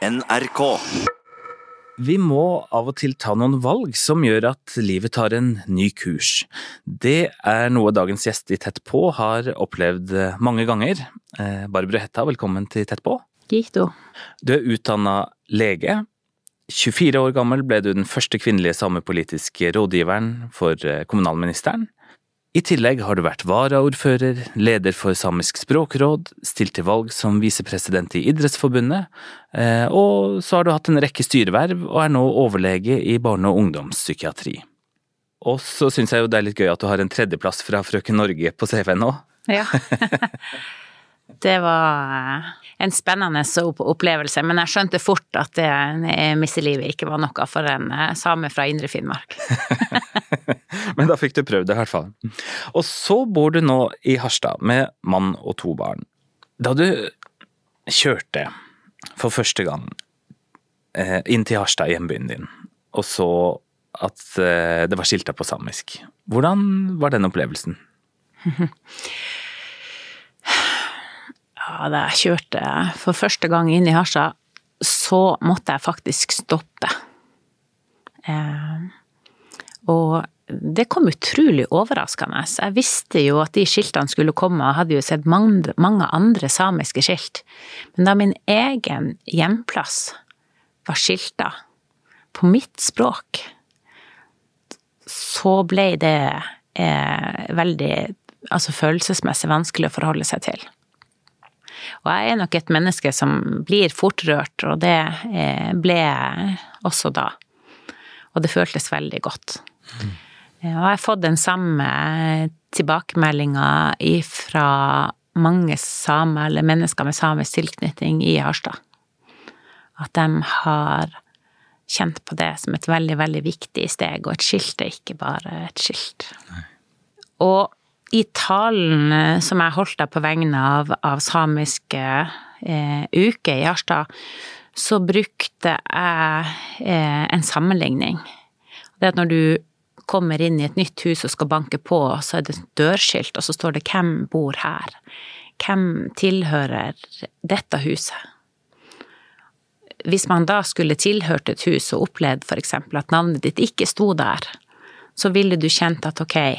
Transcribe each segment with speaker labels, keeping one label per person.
Speaker 1: NRK.
Speaker 2: Vi må av og til ta noen valg som gjør at livet tar en ny kurs. Det er noe dagens gjest i Tett på har opplevd mange ganger. Eh, Barbro Hetta, velkommen til Tett på.
Speaker 3: Gito.
Speaker 2: Du er utdanna lege. 24 år gammel ble du den første kvinnelige samepolitiske rådgiveren for eh, kommunalministeren. I tillegg har du vært varaordfører, leder for Samisk språkråd, stilt til valg som visepresident i Idrettsforbundet, eh, og så har du hatt en rekke styreverv og er nå overlege i barne- og ungdomspsykiatri. Og så syns jeg jo det er litt gøy at du har en tredjeplass fra Frøken Norge på CV-en nå.
Speaker 3: Ja. det var en spennende opplevelse, men jeg skjønte fort at det misselivet ikke var noe for en eh, same fra Indre Finnmark.
Speaker 2: men da fikk du prøvd det, i hvert fall. Og så bor du nå i Harstad med mann og to barn. Da du kjørte for første gang eh, inn til Harstad, hjembyen din, og så at eh, det var skilta på samisk, hvordan var den opplevelsen?
Speaker 3: Da jeg kjørte for første gang inn i Harstad, så måtte jeg faktisk stoppe. Eh, og det kom utrolig overraskende. Jeg visste jo at de skiltene skulle komme, og hadde jo sett mange, mange andre samiske skilt. Men da min egen hjemplass var skilta på mitt språk, så ble det eh, veldig altså følelsesmessig vanskelig å forholde seg til. Og jeg er nok et menneske som blir fort rørt, og det eh, ble jeg også da. Og det føltes veldig godt. Mm. Og jeg har fått den samme tilbakemeldinga ifra mange samer, eller mennesker med samisk tilknytning i Harstad. At de har kjent på det som et veldig, veldig viktig steg, og et skilt er ikke bare et skilt. Nei. Og i talen eh, som jeg holdt på vegne av, av samiske eh, uke i Harstad, så brukte jeg eh, en sammenligning. Det at når du kommer inn i et nytt hus og skal banke på, så er det et dørskilt, og så står det 'Hvem bor her?' Hvem tilhører dette huset? Hvis man da skulle tilhørt et hus og opplevd f.eks. at navnet ditt ikke sto der, så ville du kjent at ok,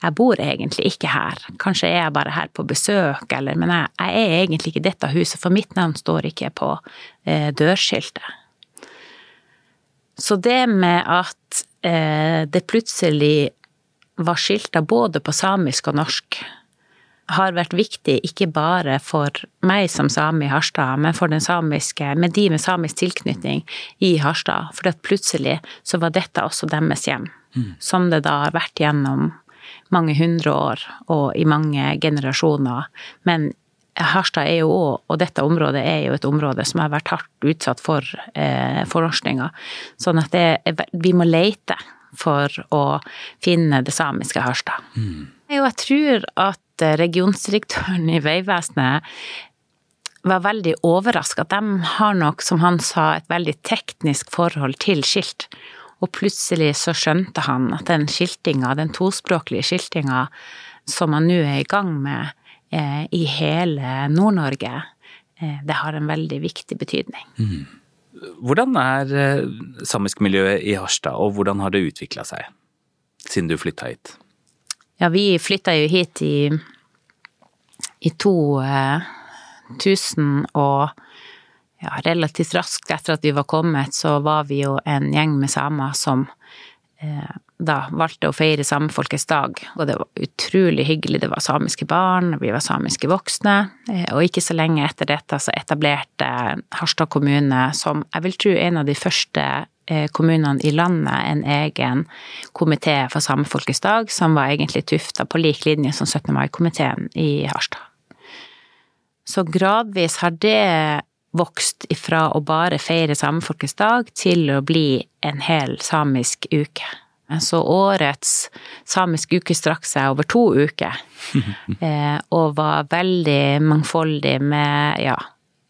Speaker 3: jeg bor egentlig ikke her, kanskje er jeg bare her på besøk, eller Men jeg, jeg er egentlig ikke i dette huset, for mitt navn står ikke på eh, dørskiltet. Så det med at eh, det plutselig var skilta både på samisk og norsk, har vært viktig ikke bare for meg som same i Harstad, men for den samiske, med de med samisk tilknytning i Harstad. For plutselig så var dette også deres hjem. Mm. Som det da har vært gjennom mange hundre år og i mange generasjoner. Men Harstad er jo òg, og dette området er jo et område som har vært hardt utsatt for eh, fornorskninga. Sånn at det, vi må leite for å finne det samiske Harstad. Mm. Jeg tror at regionsdirektøren i Vegvesenet var veldig overraska. De har nok, som han sa, et veldig teknisk forhold til skilt. Og plutselig så skjønte han at den skiltinga, den tospråklige skiltinga som han nå er i gang med eh, i hele Nord-Norge, eh, det har en veldig viktig betydning. Mm.
Speaker 2: Hvordan er eh, samiskmiljøet i Harstad, og hvordan har det utvikla seg siden du flytta hit?
Speaker 3: Ja, vi flytta jo hit i, i 2000 eh, og ja, relativt raskt etter at vi var kommet, så var vi jo en gjeng med samer som eh, da valgte å feire samefolkets dag. Og det var utrolig hyggelig. Det var samiske barn, vi var samiske voksne. Eh, og ikke så lenge etter dette så etablerte Harstad kommune, som jeg vil tro en av de første eh, kommunene i landet, en egen komité for samefolkets dag, som var egentlig tufta på lik linje som 17. mai-komiteen i Harstad. Så gradvis har det vokst ifra å bare feire samefolkets dag til å bli en hel samisk uke. Så årets samisk uke strakk seg over to uker, eh, og var veldig mangfoldig med ja,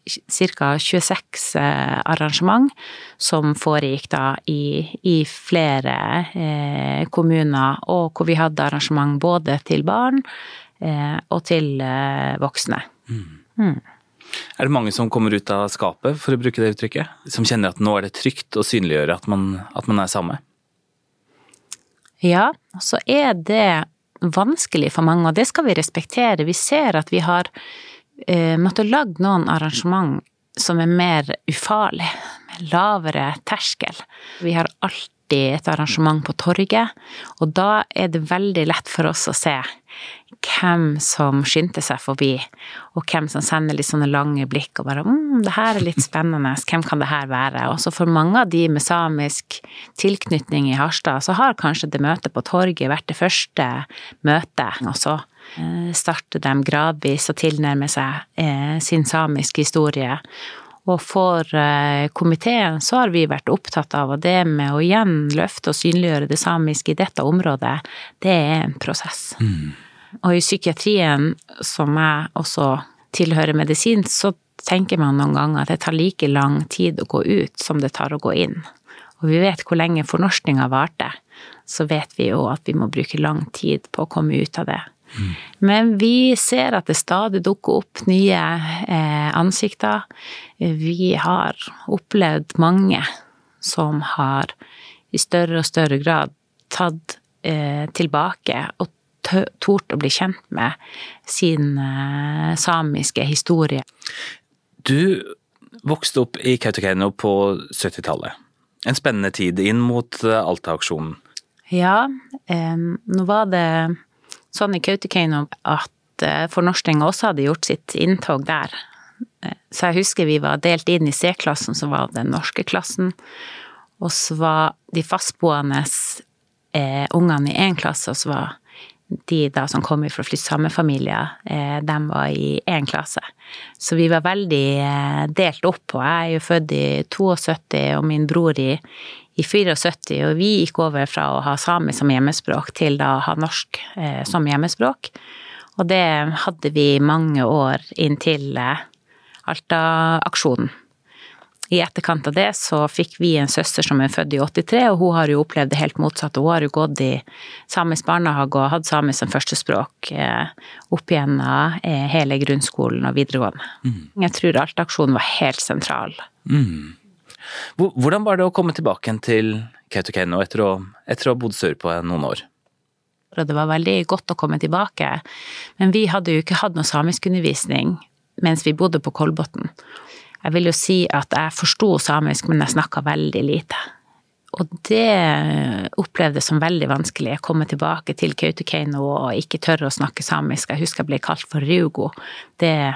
Speaker 3: ca. 26 eh, arrangement som foregikk da i, i flere eh, kommuner, og hvor vi hadde arrangement både til barn eh, og til eh, voksne. Mm.
Speaker 2: Mm. Er det mange som kommer ut av skapet, for å bruke det uttrykket? Som kjenner at nå er det trygt å synliggjøre at man, at man er same?
Speaker 3: Ja, så er det vanskelig for mange, og det skal vi respektere. Vi ser at vi har eh, måttet lage noen arrangement som er mer ufarlig, med lavere terskel. Vi har alltid et arrangement på torget, og da er det veldig lett for oss å se hvem som skyndte seg forbi, og hvem som sender litt sånne lange blikk og bare mm, det her er litt spennende, hvem kan det her være? Og for mange av de med samisk tilknytning i Harstad, så har kanskje det møtet på torget vært det første møtet, og så eh, starter de gradvis å tilnærme seg eh, sin samiske historie. Og for eh, komiteen så har vi vært opptatt av at det med å igjen løfte og synliggjøre det samiske i dette området, det er en prosess. Mm. Og i psykiatrien, som jeg også tilhører medisin, så tenker man noen ganger at det tar like lang tid å gå ut som det tar å gå inn. Og vi vet hvor lenge fornorskninga varte, så vet vi jo at vi må bruke lang tid på å komme ut av det. Mm. Men vi ser at det stadig dukker opp nye eh, ansikter. Vi har opplevd mange som har i større og større grad tatt eh, tilbake og tort å bli kjent med sin uh, samiske historie.
Speaker 2: Du vokste opp i Kautokeino på 70-tallet. En spennende tid inn mot Alta-aksjonen.
Speaker 3: Ja, nå var det sånn i Kautokeino at uh, fornorskninga også hadde gjort sitt inntog der. Så jeg husker vi var delt inn i C-klassen, som var den norske klassen. Og så var de fastboende eh, ungene i én klasse, og så var de da som kom fra flyttsammefamilier, eh, de var i én klasse. Så vi var veldig eh, delt opp, og jeg er jo født i 72 og min bror i, i 74, og vi gikk over fra å ha samisk som hjemmespråk til da å ha norsk eh, som hjemmespråk. Og det hadde vi mange år inntil Alta-aksjonen. I etterkant av det så fikk vi en søster som er født i 83, og hun har jo opplevd det helt motsatte. Hun har jo gått i samisk barnehage og hatt samisk som førstespråk eh, opp igjennom eh, hele grunnskolen og videregående. Mm. Jeg tror Alta-aksjonen var helt sentral. Mm.
Speaker 2: Hvordan var det å komme tilbake til Kautokeino etter, etter å ha bodd sørpå noen år?
Speaker 3: Og det var veldig godt å komme tilbake, men vi hadde jo ikke hatt noe samiskundervisning mens vi bodde på Kolbotn. Jeg vil jo si at jeg forsto samisk, men jeg snakka veldig lite. Og det opplevdes som veldig vanskelig. å komme tilbake til Kautokeino og ikke tørre å snakke samisk. Jeg husker jeg ble kalt for Rugo. Det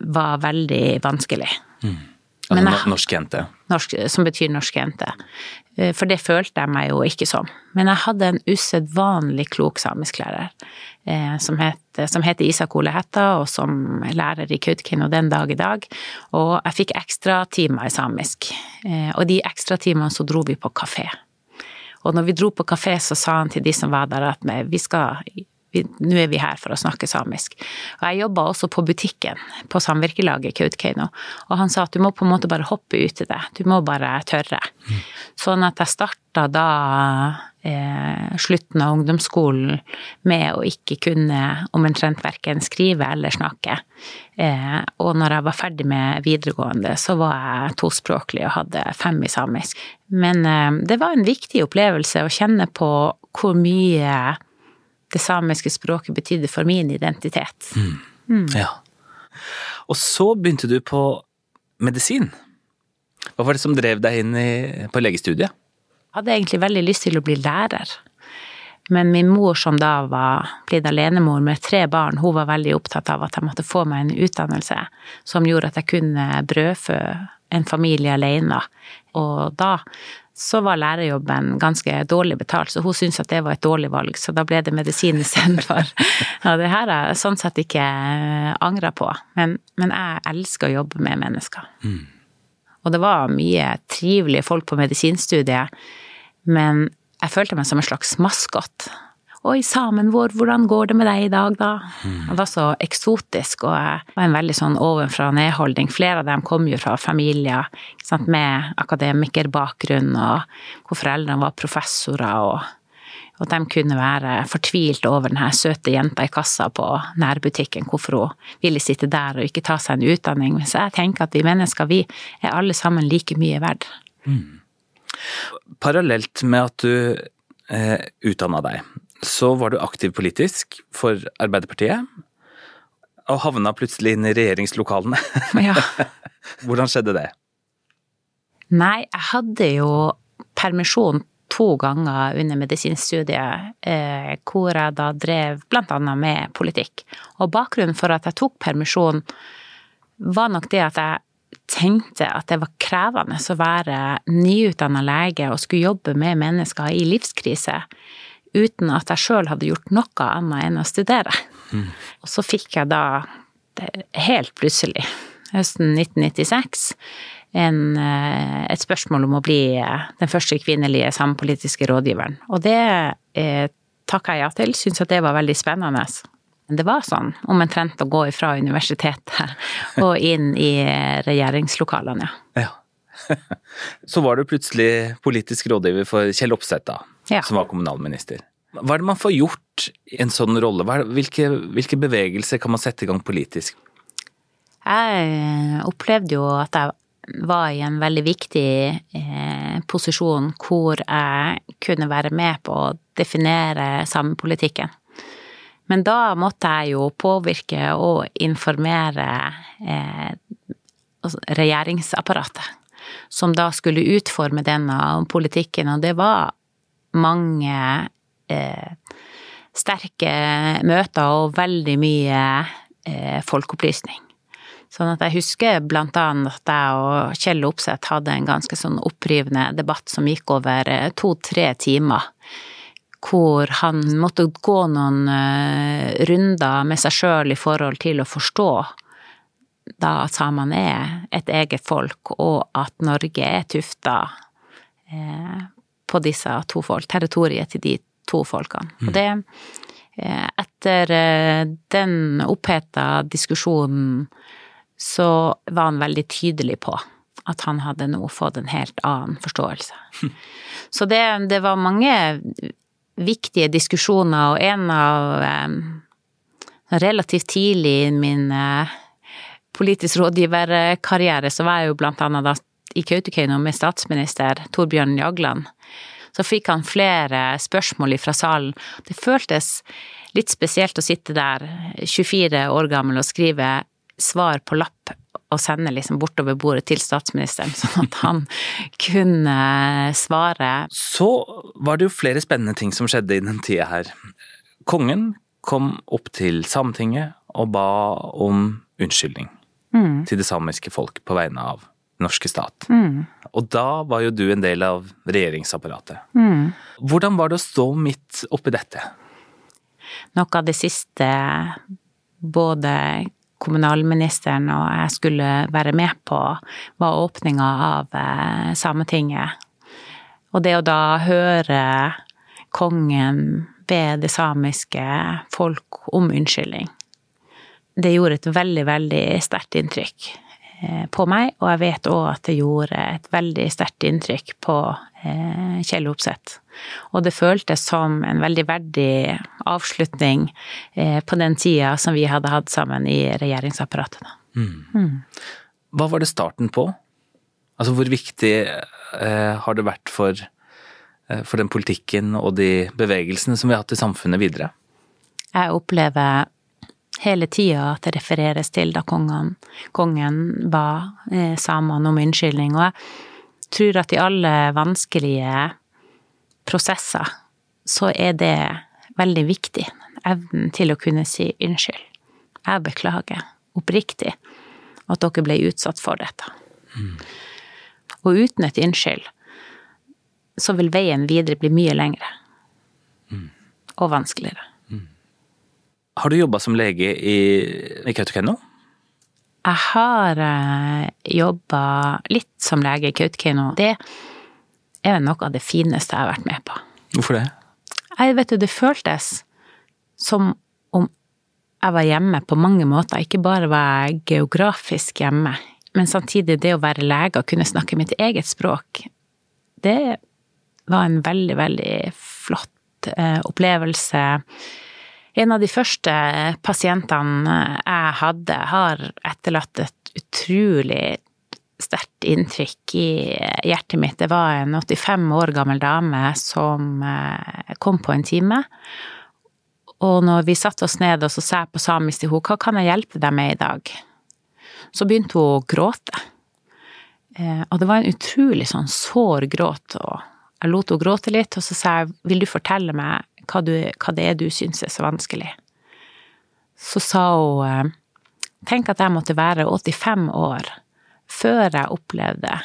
Speaker 3: var veldig vanskelig.
Speaker 2: Mm. Altså norsk jente?
Speaker 3: Norsk, som betyr norsk jente. Eh, for det følte jeg meg jo ikke som. Men jeg hadde en usedvanlig klok samisklærer eh, som, het, som heter Isak Ole Hætta, og som er lærer i Kautokeino den dag i dag. Og jeg fikk ekstratimer i samisk. Eh, og de ekstratimene så dro vi på kafé. Og når vi dro på kafé, så sa han til de som var der at vi skal nå er vi her for å snakke samisk. Og jeg jobba også på butikken på samvirkelaget Kautokeino, og han sa at du må på en måte bare hoppe ut i det, du må bare tørre. Mm. Sånn at jeg starta da eh, slutten av ungdomsskolen med å ikke kunne omtrent verken skrive eller snakke. Eh, og når jeg var ferdig med videregående, så var jeg tospråklig og hadde fem i samisk. Men eh, det var en viktig opplevelse å kjenne på hvor mye det samiske språket betydde for min identitet. Mm.
Speaker 2: Mm. Ja. Og så begynte du på medisin. Hva var det som drev deg inn i, på legestudiet?
Speaker 3: Jeg hadde egentlig veldig lyst til å bli lærer. Men min mor, som da var blitt alenemor med tre barn, hun var veldig opptatt av at jeg måtte få meg en utdannelse som gjorde at jeg kunne brødfø en familie alene. Og da så var lærerjobben ganske dårlig betalt, så hun syntes at det var et dårlig valg, så da ble det medisin istedenfor. Ja, det her har jeg sånn sett ikke eh, angra på, men, men, jeg elsker å jobbe med mennesker. Mm. Og det var mye trivelige folk på medisinstudiet, men jeg følte meg som en slags maskot. Oi, samen vår, hvordan går det med deg i dag, da? Mm. Det var så eksotisk og var en veldig sånn ovenfra-ned-holdning. Flere av dem kom jo fra familier med akademikerbakgrunn, og hvor foreldrene var professorer. og Og de kunne være fortvilt over denne søte jenta i kassa på nærbutikken, hvorfor hun ville sitte der og ikke ta seg en utdanning. Så jeg tenker at vi mennesker, vi er alle sammen like mye verdt. Mm.
Speaker 2: Parallelt med at du eh, utdanna deg, så var du aktiv politisk for Arbeiderpartiet. Og havna plutselig inn i regjeringslokalene. Ja. Hvordan skjedde det?
Speaker 3: Nei, jeg hadde jo permisjon to ganger under medisinstudiet, eh, hvor jeg da drev annet med politikk. Og bakgrunnen for at jeg tok permisjon, var nok det at jeg tenkte at det var krevende å være nyutdanna lege og skulle jobbe med mennesker i livskrise uten at jeg sjøl hadde gjort noe annet enn å studere. Mm. Og så fikk jeg da, helt plutselig, høsten 1996, en, eh, et spørsmål om å bli eh, den første kvinnelige samepolitiske rådgiveren. Og det eh, takka jeg ja til, syntes at det var veldig spennende. Det var sånn, omtrent å gå ifra universitetet og inn i regjeringslokalene,
Speaker 2: ja. ja. Så var du plutselig politisk rådgiver for Kjell Opseth, da, ja. som var kommunalminister. Hva er det man får gjort i en sånn rolle? Hvilke, hvilke bevegelser kan man sette i gang politisk?
Speaker 3: Jeg opplevde jo at jeg var i en veldig viktig eh, posisjon hvor jeg kunne være med på å definere samepolitikken. Men da måtte jeg jo påvirke og informere eh, altså regjeringsapparatet, som da skulle utforme denne politikken, og det var mange eh, sterke møter og veldig mye eh, folkeopplysning. Sånn at jeg husker blant annet at jeg og Kjell Opseth hadde en ganske sånn opprivende debatt som gikk over eh, to-tre timer. Hvor han måtte gå noen eh, runder med seg sjøl i forhold til å forstå da at samene er et eget folk, og at Norge er tufta eh, på disse to folk, territoriet til de to folkene. Og mm. det etter den oppheta diskusjonen så var han veldig tydelig på at han hadde nå fått en helt annen forståelse. Så det, det var mange viktige diskusjoner, og en av eh, Relativt tidlig i min eh, politisk rådgiverkarriere så var jeg jo blant annet da i Kautokeino med statsminister Torbjørn Jagland. Så fikk han flere spørsmål fra salen. Det føltes litt spesielt å sitte der, 24 år gammel, og skrive svar på lapp og sende liksom bortover bordet til statsministeren, sånn at han kunne svare.
Speaker 2: Så var det jo flere spennende ting som skjedde i den tida her. Kongen kom opp til Sametinget og ba om unnskyldning mm. til det samiske folk på vegne av norske stat. Mm. Og da var jo du en del av regjeringsapparatet. Mm. Hvordan var det å stå midt oppi dette?
Speaker 3: Noe av det siste både kommunalministeren og jeg skulle være med på, var åpninga av eh, Sametinget. Og det å da høre kongen be det samiske folk om unnskyldning, det gjorde et veldig, veldig sterkt inntrykk på meg, og jeg vet òg at det gjorde et veldig sterkt inntrykk på eh, Kjell Opseth. Og det føltes som en veldig verdig avslutning eh, på den tida som vi hadde hatt sammen i regjeringsapparatet. Mm.
Speaker 2: Mm. Hva var det starten på? Altså hvor viktig eh, har det vært for, eh, for den politikken og de bevegelsene som vi har hatt i samfunnet videre?
Speaker 3: Jeg opplever hele tida at det refereres til da kongen, kongen ba eh, samene om unnskyldning. Og jeg tror at i alle vanskelige prosesser, så er det veldig viktig. Evnen til å kunne si unnskyld. Jeg beklager oppriktig at dere ble utsatt for dette. Mm. Og uten et unnskyld, så vil veien videre bli mye lengre. Mm. Og vanskeligere.
Speaker 2: Har du jobba som lege i, i Kautokeino?
Speaker 3: Jeg har uh, eh, jobba litt som lege i Kautokeino. Det er noe av det fineste jeg har vært med på.
Speaker 2: Hvorfor det?
Speaker 3: Jeg vet du, det føltes som om jeg var hjemme på mange måter. Ikke bare var jeg geografisk hjemme, men samtidig det å være lege og kunne snakke mitt eget språk, det var en veldig, veldig flott opplevelse. En av de første pasientene jeg hadde, har etterlatt et utrolig sterkt inntrykk i hjertet mitt. Det var en 85 år gammel dame som kom på en time. Og når vi satte oss ned og så sa jeg på samisk til henne, hva kan jeg hjelpe deg med i dag? Så begynte hun å gråte. Eh, og det var en utrolig sånn sår gråt, og jeg lot henne gråte litt, og så sa jeg, vil du fortelle meg hva, du, hva det er du syns er så vanskelig? Så sa hun, eh, tenk at jeg måtte være 85 år før jeg opplevde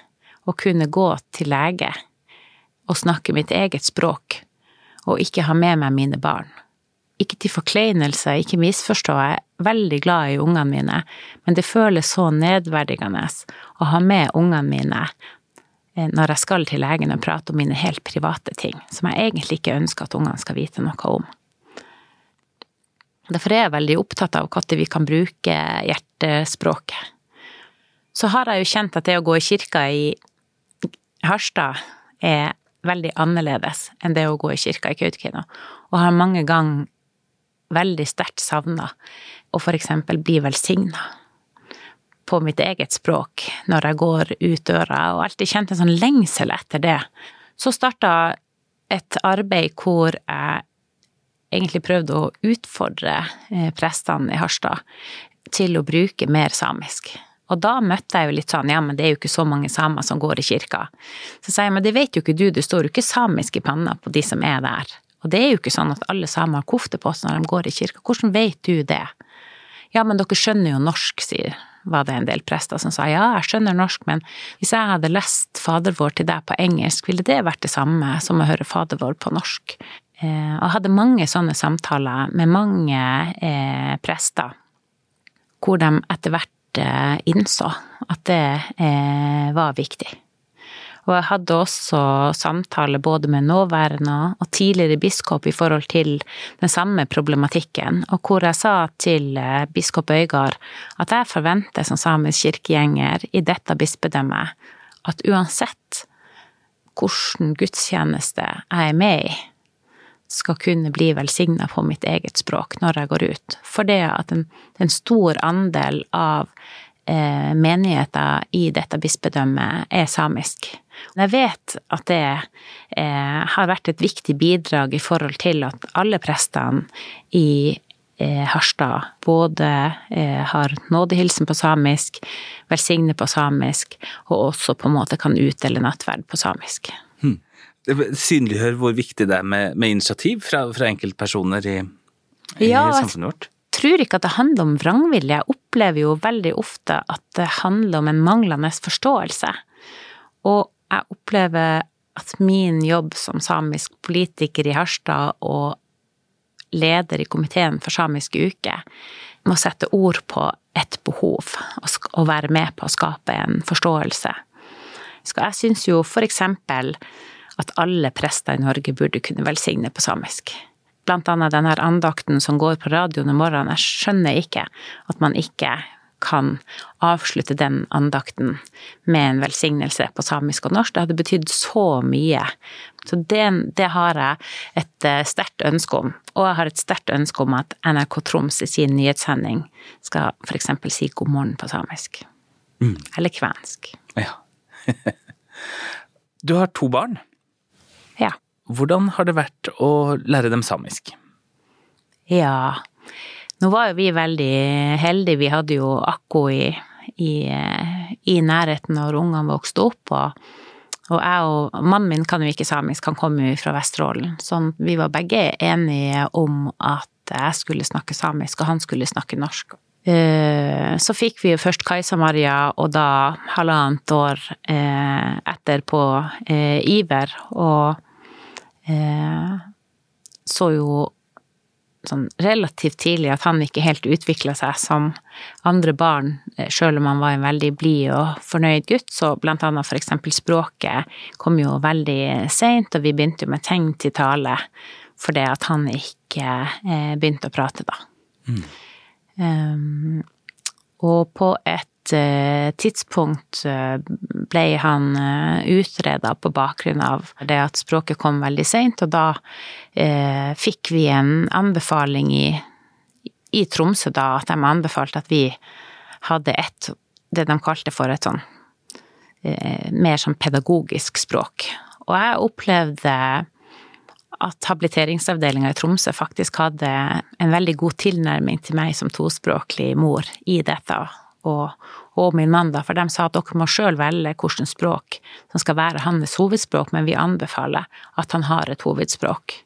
Speaker 3: å kunne gå til lege og snakke mitt eget språk, og ikke ha med meg mine barn ikke til forkleinelse, ikke misforstå, jeg er veldig glad i ungene mine, men det føles så nedverdigende å ha med ungene mine når jeg skal til legen og prate om mine helt private ting, som jeg egentlig ikke ønsker at ungene skal vite noe om. Derfor er jeg veldig opptatt av når vi kan bruke hjertespråket. Så har jeg jo kjent at det å gå i kirka i Harstad er veldig annerledes enn det å gå i kirka i Kautokeino, og har mange ganger veldig sterkt savna å for eksempel bli velsigna på mitt eget språk når jeg går ut døra, og alltid kjent en sånn lengsel etter det. Så starta et arbeid hvor jeg egentlig prøvde å utfordre eh, prestene i Harstad til å bruke mer samisk. Og da møtte jeg jo litt sånn, ja, men det er jo ikke så mange samer som går i kirka. Så sier jeg, men det vet jo ikke du, det står jo ikke samisk i panna på de som er der. Og det er jo ikke sånn at alle samer har kofte på seg når de går i kirka. Hvordan vet du det? Ja, men dere skjønner jo norsk, sier var det en del prester som sa ja, jeg skjønner norsk, men hvis jeg hadde lest Fader vår til deg på engelsk, ville det vært det samme som å høre Fader vår på norsk? Eh, og hadde mange sånne samtaler med mange eh, prester, hvor de etter hvert eh, innså at det eh, var viktig. Og jeg hadde også samtale både med nåværende og tidligere biskop i forhold til den samme problematikken, og hvor jeg sa til eh, biskop Øygard at jeg forventer som samisk kirkegjenger i dette bispedømmet at uansett hvilken gudstjeneste jeg er med i, skal kunne bli velsigna på mitt eget språk når jeg går ut. For det at en, en stor andel av eh, menigheter i dette bispedømmet er samisk. Jeg vet at det eh, har vært et viktig bidrag i forhold til at alle prestene i eh, Harstad både eh, har nådehilsen på samisk, velsigner på samisk, og også på en måte kan utdele nattverd på samisk. Hmm.
Speaker 2: Synliggjør hvor viktig det er med, med initiativ fra, fra enkeltpersoner i, i ja, samfunnet vårt?
Speaker 3: Jeg tror ikke at det handler om vrangvilje. Jeg opplever jo veldig ofte at det handler om en manglende forståelse. Og jeg opplever at min jobb som samisk politiker i Harstad og leder i komiteen for Samisk uke må sette ord på et behov og være med på å skape en forståelse. Jeg syns jo for eksempel at alle prester i Norge burde kunne velsigne på samisk. Blant annet denne andakten som går på radioen om morgenen. Jeg skjønner ikke at man ikke kan avslutte den andakten med en velsignelse på samisk og norsk. Det hadde betydd så mye. Så det, det har jeg et eh, sterkt ønske om. Og jeg har et sterkt ønske om at NRK Troms i sin nyhetssending skal f.eks. si god morgen på samisk. Mm. Eller kvensk.
Speaker 2: Ja. du har to barn.
Speaker 3: Ja.
Speaker 2: Hvordan har det vært å lære dem samisk?
Speaker 3: Ja, nå var jo vi veldig heldige, vi hadde jo Akko i, i, i nærheten når ungene vokste opp. Og, og jeg og mannen min kan jo ikke samisk, han kommer jo fra Vesterålen. Så vi var begge enige om at jeg skulle snakke samisk, og han skulle snakke norsk. Eh, så fikk vi jo først Kajsa Maria, og da halvannet år eh, etter på eh, Iver. Og så jo sånn relativt tidlig at han ikke helt utvikla seg som andre barn, eh, sjøl om han var en veldig blid og fornøyd gutt. Så blant annet for eksempel språket kom jo veldig seint, og vi begynte jo med tegn til tale fordi at han ikke eh, begynte å prate da. Mm. Um, og på et uh, tidspunkt ble han utreda på bakgrunn av det at språket kom veldig seint, og da eh, fikk vi en anbefaling i, i Tromsø da, at de anbefalte at vi hadde et, det de kalte for et sånn eh, mer sånn pedagogisk språk. Og jeg opplevde at habiliteringsavdelinga i Tromsø faktisk hadde en veldig god tilnærming til meg som tospråklig mor i dette, og, og min mann, da, for de sa at dere må sjøl velge hvilket språk som skal være hans hovedspråk, men vi anbefaler at han har et hovedspråk.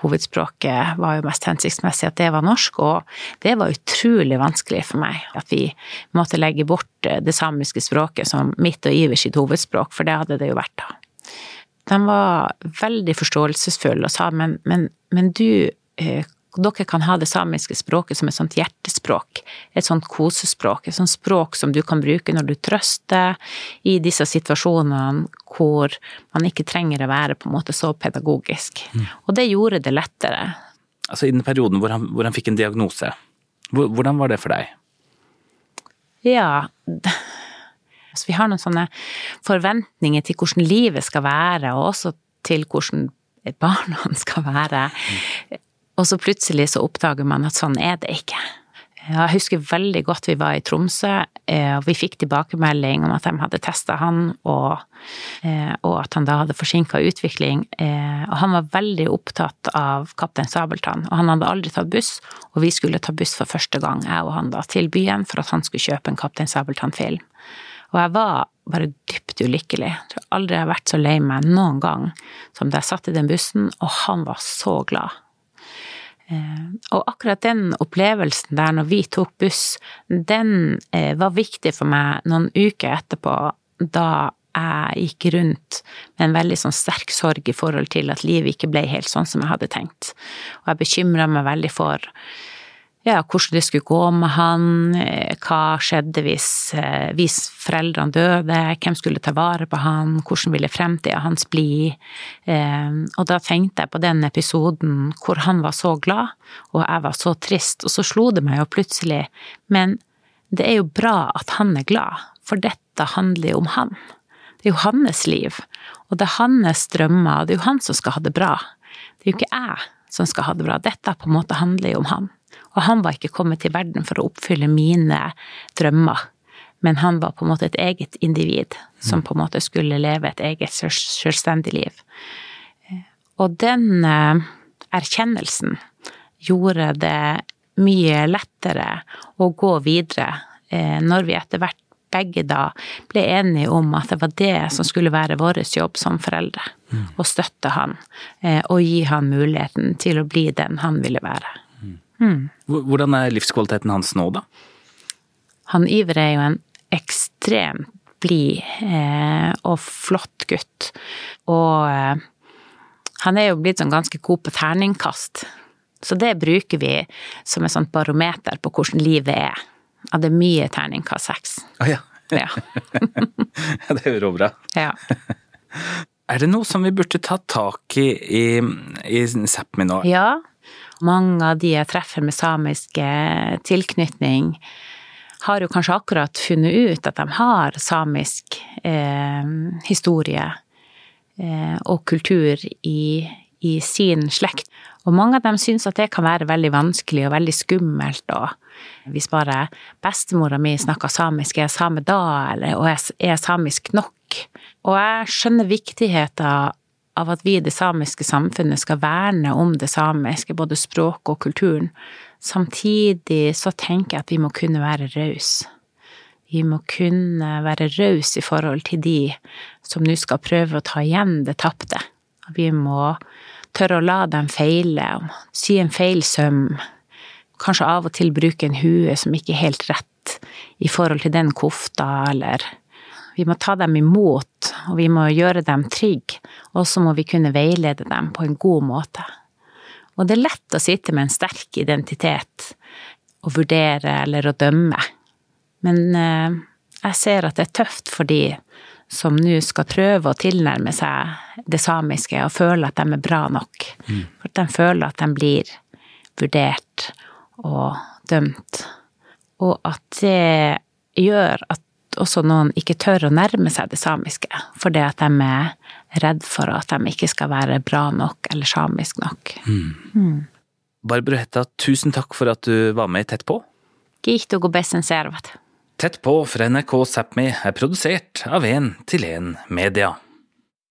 Speaker 3: Hovedspråket var jo mest hensiktsmessig at det var norsk, og det var utrolig vanskelig for meg at vi måtte legge bort det samiske språket som mitt og Ivers sitt hovedspråk, for det hadde det jo vært da. De var veldig forståelsesfulle og sa men, men, men du, eh, dere kan ha det samiske språket som et sånt hjertespråk, et sånt kosespråk, et sånt språk som du kan bruke når du trøster i disse situasjonene hvor man ikke trenger å være på en måte så pedagogisk. Mm. Og det gjorde det lettere.
Speaker 2: Altså i den perioden hvor han, hvor han fikk en diagnose, hvordan var det for deg?
Speaker 3: Ja, Altså, vi har noen sånne forventninger til hvordan livet skal være, og også til hvordan barna skal være. Og så plutselig så oppdager man at sånn er det ikke. Jeg husker veldig godt vi var i Tromsø, eh, og vi fikk tilbakemelding om at de hadde testa han, og, eh, og, at han da hadde forsinka utvikling. Eh, og han var veldig opptatt av Kaptein Sabeltann, og han hadde aldri tatt buss. Og vi skulle ta buss for første gang, jeg og han da, til byen for at han skulle kjøpe en Kaptein Sabeltann-film. Og jeg var bare dypt ulykkelig. Jeg tror aldri jeg har vært så lei meg noen gang som da jeg satt i den bussen, og han var så glad. Eh, og akkurat den opplevelsen der når vi tok buss, den eh, var viktig for meg noen uker etterpå, da jeg gikk rundt med en veldig sånn sterk sorg i forhold til at livet ikke ble helt sånn som jeg hadde tenkt. Og jeg bekymra meg veldig for ja, hvordan det skulle gå med han, eh, hva skjedde hvis, eh, hvis foreldrene døde, hvem skulle ta vare på han, hvordan ville fremtida hans bli? Eh, og da tenkte jeg på den episoden hvor han var så glad, og jeg var så trist, og så slo det meg jo plutselig, men det er jo bra at han er glad, for dette handler jo om han. Det er jo hans liv, og det er hans drømmer, og det er jo han som skal ha det bra. Det er jo ikke jeg som skal ha det bra, dette på en måte handler jo om han. Og han var ikke kommet til verden for å oppfylle mine drømmer. Men han var på en måte et eget individ som på en måte skulle leve et eget selvstendig liv. Og den eh, erkjennelsen gjorde det mye lettere å gå videre eh, når vi etter hvert begge da ble enige om at det var det som skulle være vår jobb som foreldre. Mm. Å støtte han eh, og gi han muligheten til å bli den han ville være.
Speaker 2: Mm. Hvordan er livskvaliteten hans nå, da?
Speaker 3: Han Iver er jo en ekstremt blid eh, og flott gutt. Og eh, han er jo blitt sånn ganske god på terningkast. Så det bruker vi som et sånt barometer på hvordan livet er. At det er mye terningkast seks.
Speaker 2: Oh, ja. ja. ja, det er jo råbra.
Speaker 3: Ja.
Speaker 2: Er det noe som vi burde ta tak i i, i Sápmi nå?
Speaker 3: Ja, mange av de jeg treffer med samiske tilknytning, har jo kanskje akkurat funnet ut at de har samisk eh, historie eh, og kultur i, i, sin slekt. Og mange av dem syns at det kan være veldig vanskelig og veldig skummelt. Og hvis bare bestemora mi snakker samisk, er jeg same da, eller, og er samisk nok? Og jeg skjønner viktigheten av at vi i det samiske samfunnet skal verne om det samiske, både språket og kulturen. Samtidig så tenker jeg at vi må kunne være rause. Vi må kunne være rause i forhold til de som nå skal prøve å ta igjen det tapte. Vi må tørre å la dem feile, sy en feil søm. Kanskje av og til bruke en hue som ikke er helt rett i forhold til den kofta, eller vi må ta dem imot, og vi må gjøre dem trygge, og så må vi kunne veilede dem på en god måte. Og det er lett å sitte med en sterk identitet og vurdere eller å dømme, men eh, jeg ser at det er tøft for de som nå skal prøve å tilnærme seg det samiske og føle at de er bra nok. Mm. For at de føler at de blir vurdert og dømt. Og at det gjør at også noen ikke tør å nærme seg det samiske, fordi at de er redd for at de ikke skal være bra nok eller samisk nok.
Speaker 2: Barbro Hetta, tusen takk for at du var med i Tett på. Tett på fra NRK Sápmi er produsert av En til En Media.